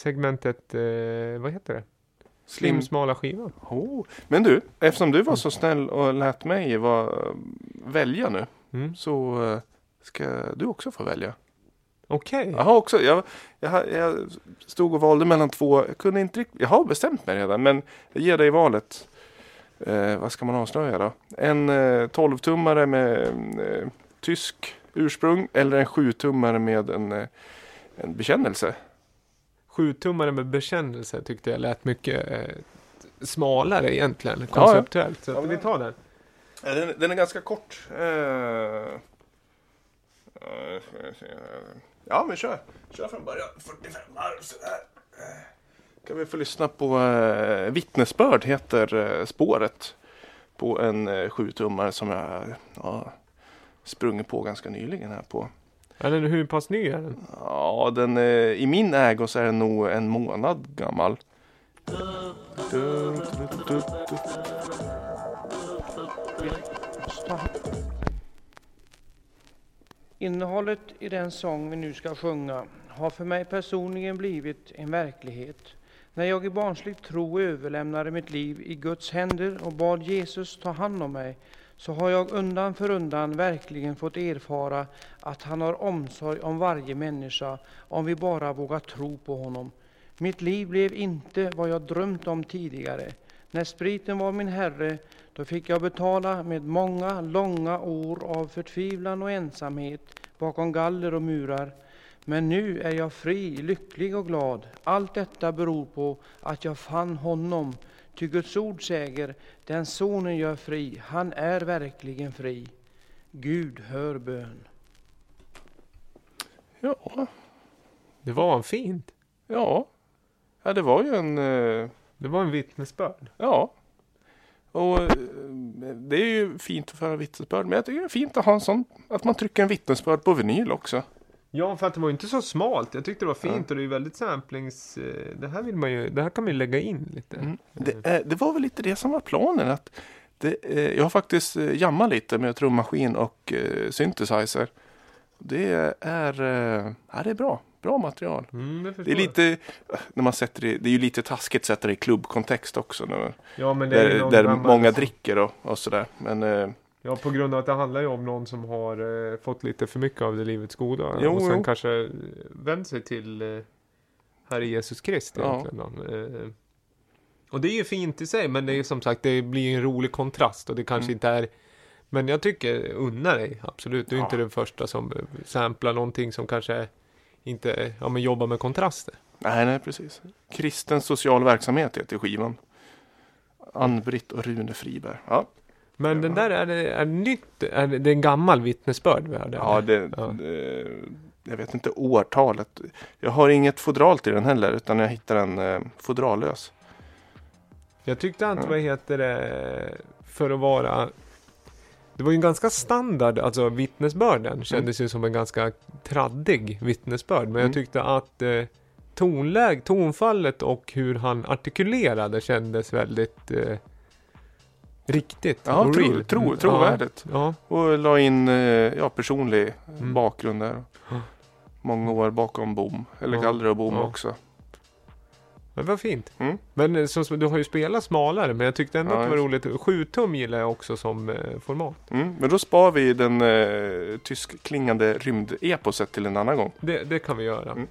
segmentet, eh, vad heter det? Slim. Slim smala skivan. Oh. Men du, eftersom du var så snäll och lät mig var, välja nu. Mm. Så eh, ska du också få välja. Okej. Jag har också, jag, jag, jag stod och valde mellan två. Jag kunde inte riktigt, jag har bestämt mig redan. Men jag ger dig valet. Eh, vad ska man avslöja då? En eh, 12-tummare med eh, tysk ursprung. Eller en 7-tummare med en, eh, en bekännelse. Sjutummare med bekännelse tyckte jag lät mycket eh, smalare egentligen, ja. konceptuellt. Så Ja, att men- vi tar den. Ja, Den, den är ganska kort. Eh, eh, ja, men kör. Kör från början. 45 varv sådär. Eh, Kan vi få lyssna på eh, Vittnesbörd heter eh, spåret. På en eh, sjutummare som jag ja, sprungit på ganska nyligen här på. Den, hur pass ny är den? Ja, den, eh, i min ägo så är den nog en månad gammal. Innehållet i den sång vi nu ska sjunga har för mig personligen blivit en verklighet. När jag i barnslig tro överlämnade mitt liv i Guds händer och bad Jesus ta hand om mig, så har jag undan för undan verkligen fått erfara att han har omsorg om varje människa om vi bara vågar tro på honom. Mitt liv blev inte vad jag drömt om tidigare. När spriten var min herre, då fick jag betala med många långa år av förtvivlan och ensamhet bakom galler och murar. Men nu är jag fri, lycklig och glad. Allt detta beror på att jag fann honom. Ty Guds ord säger, den sonen gör fri, han är verkligen fri. Gud hör bön. Ja, Det var fint. ja. Ja, det var ju en... eh, Det var en vittnesbörd. Ja. Och eh, det är ju fint att föra vittnesbörd. Men jag tycker det är fint att ha en sån, att man trycker en vittnesbörd på vinyl också. Ja, för att det var inte så smalt. Jag tyckte det var fint och det är väldigt samplings... eh, Det här vill man ju, det här kan man ju lägga in lite. Mm. Det, eh, det var väl lite det som var planen. Att det, eh, jag har faktiskt jammat lite med trummaskin och synthesizer. Det är, ja, det är bra. Bra material. Mm, det, är lite, när man sätter det, det är ju lite taskigt att sätta det i klubbkontext också. Nu. Ja, där där många dricker och, och sådär. Men Ja, på grund av att det handlar ju om någon som har eh, fått lite för mycket av det livets goda. Jo, och sen jo. kanske eh, vänt sig till eh, Herre Jesus Krist Ja. egentligen. Eh, och det är ju fint i sig, men det är ju som sagt, det blir en rolig kontrast och det kanske Mm. inte är men jag tycker, unna dig, absolut. Du är Ja. inte den första som eh, samplar någonting som kanske inte, ja men jobbar med kontraster. Nej, nej, precis. Kristen social verksamhet heter skivan. Ann-Britt och Rune Friberg. Ja, Men den där, är det, är det nytt? Är det, det är en gammal vittnesbörd vi hörde? ja, det, Ja. det, jag vet inte årtalet. Jag har inget fodral till den heller, utan jag hittar den eh, fodrallös. Jag tyckte att, vad heter det, för att vara... Det var ju en ganska standard, alltså vittnesbörden kändes ju som en ganska traddig vittnesbörd. Men Mm. jag tyckte att eh, tonläg, tonfallet och hur han artikulerade kändes väldigt eh, riktigt. Ja, och tro, tro, Mm, trovärdigt. Ja, Och la in eh, ja, personlig Mm. bakgrund där. Många år bakom bom. Eller Ja. galler och bom Ja. också. men var fint. Mm. Men eh, som, du har ju spelat smalare, men jag tyckte ändå Ja, att det var roligt. 7 tum gillar jag också som eh, format. Mm. Men då spar vi den eh, tyskklingande rymdeposet till en annan gång. Det, det kan vi göra. Mm.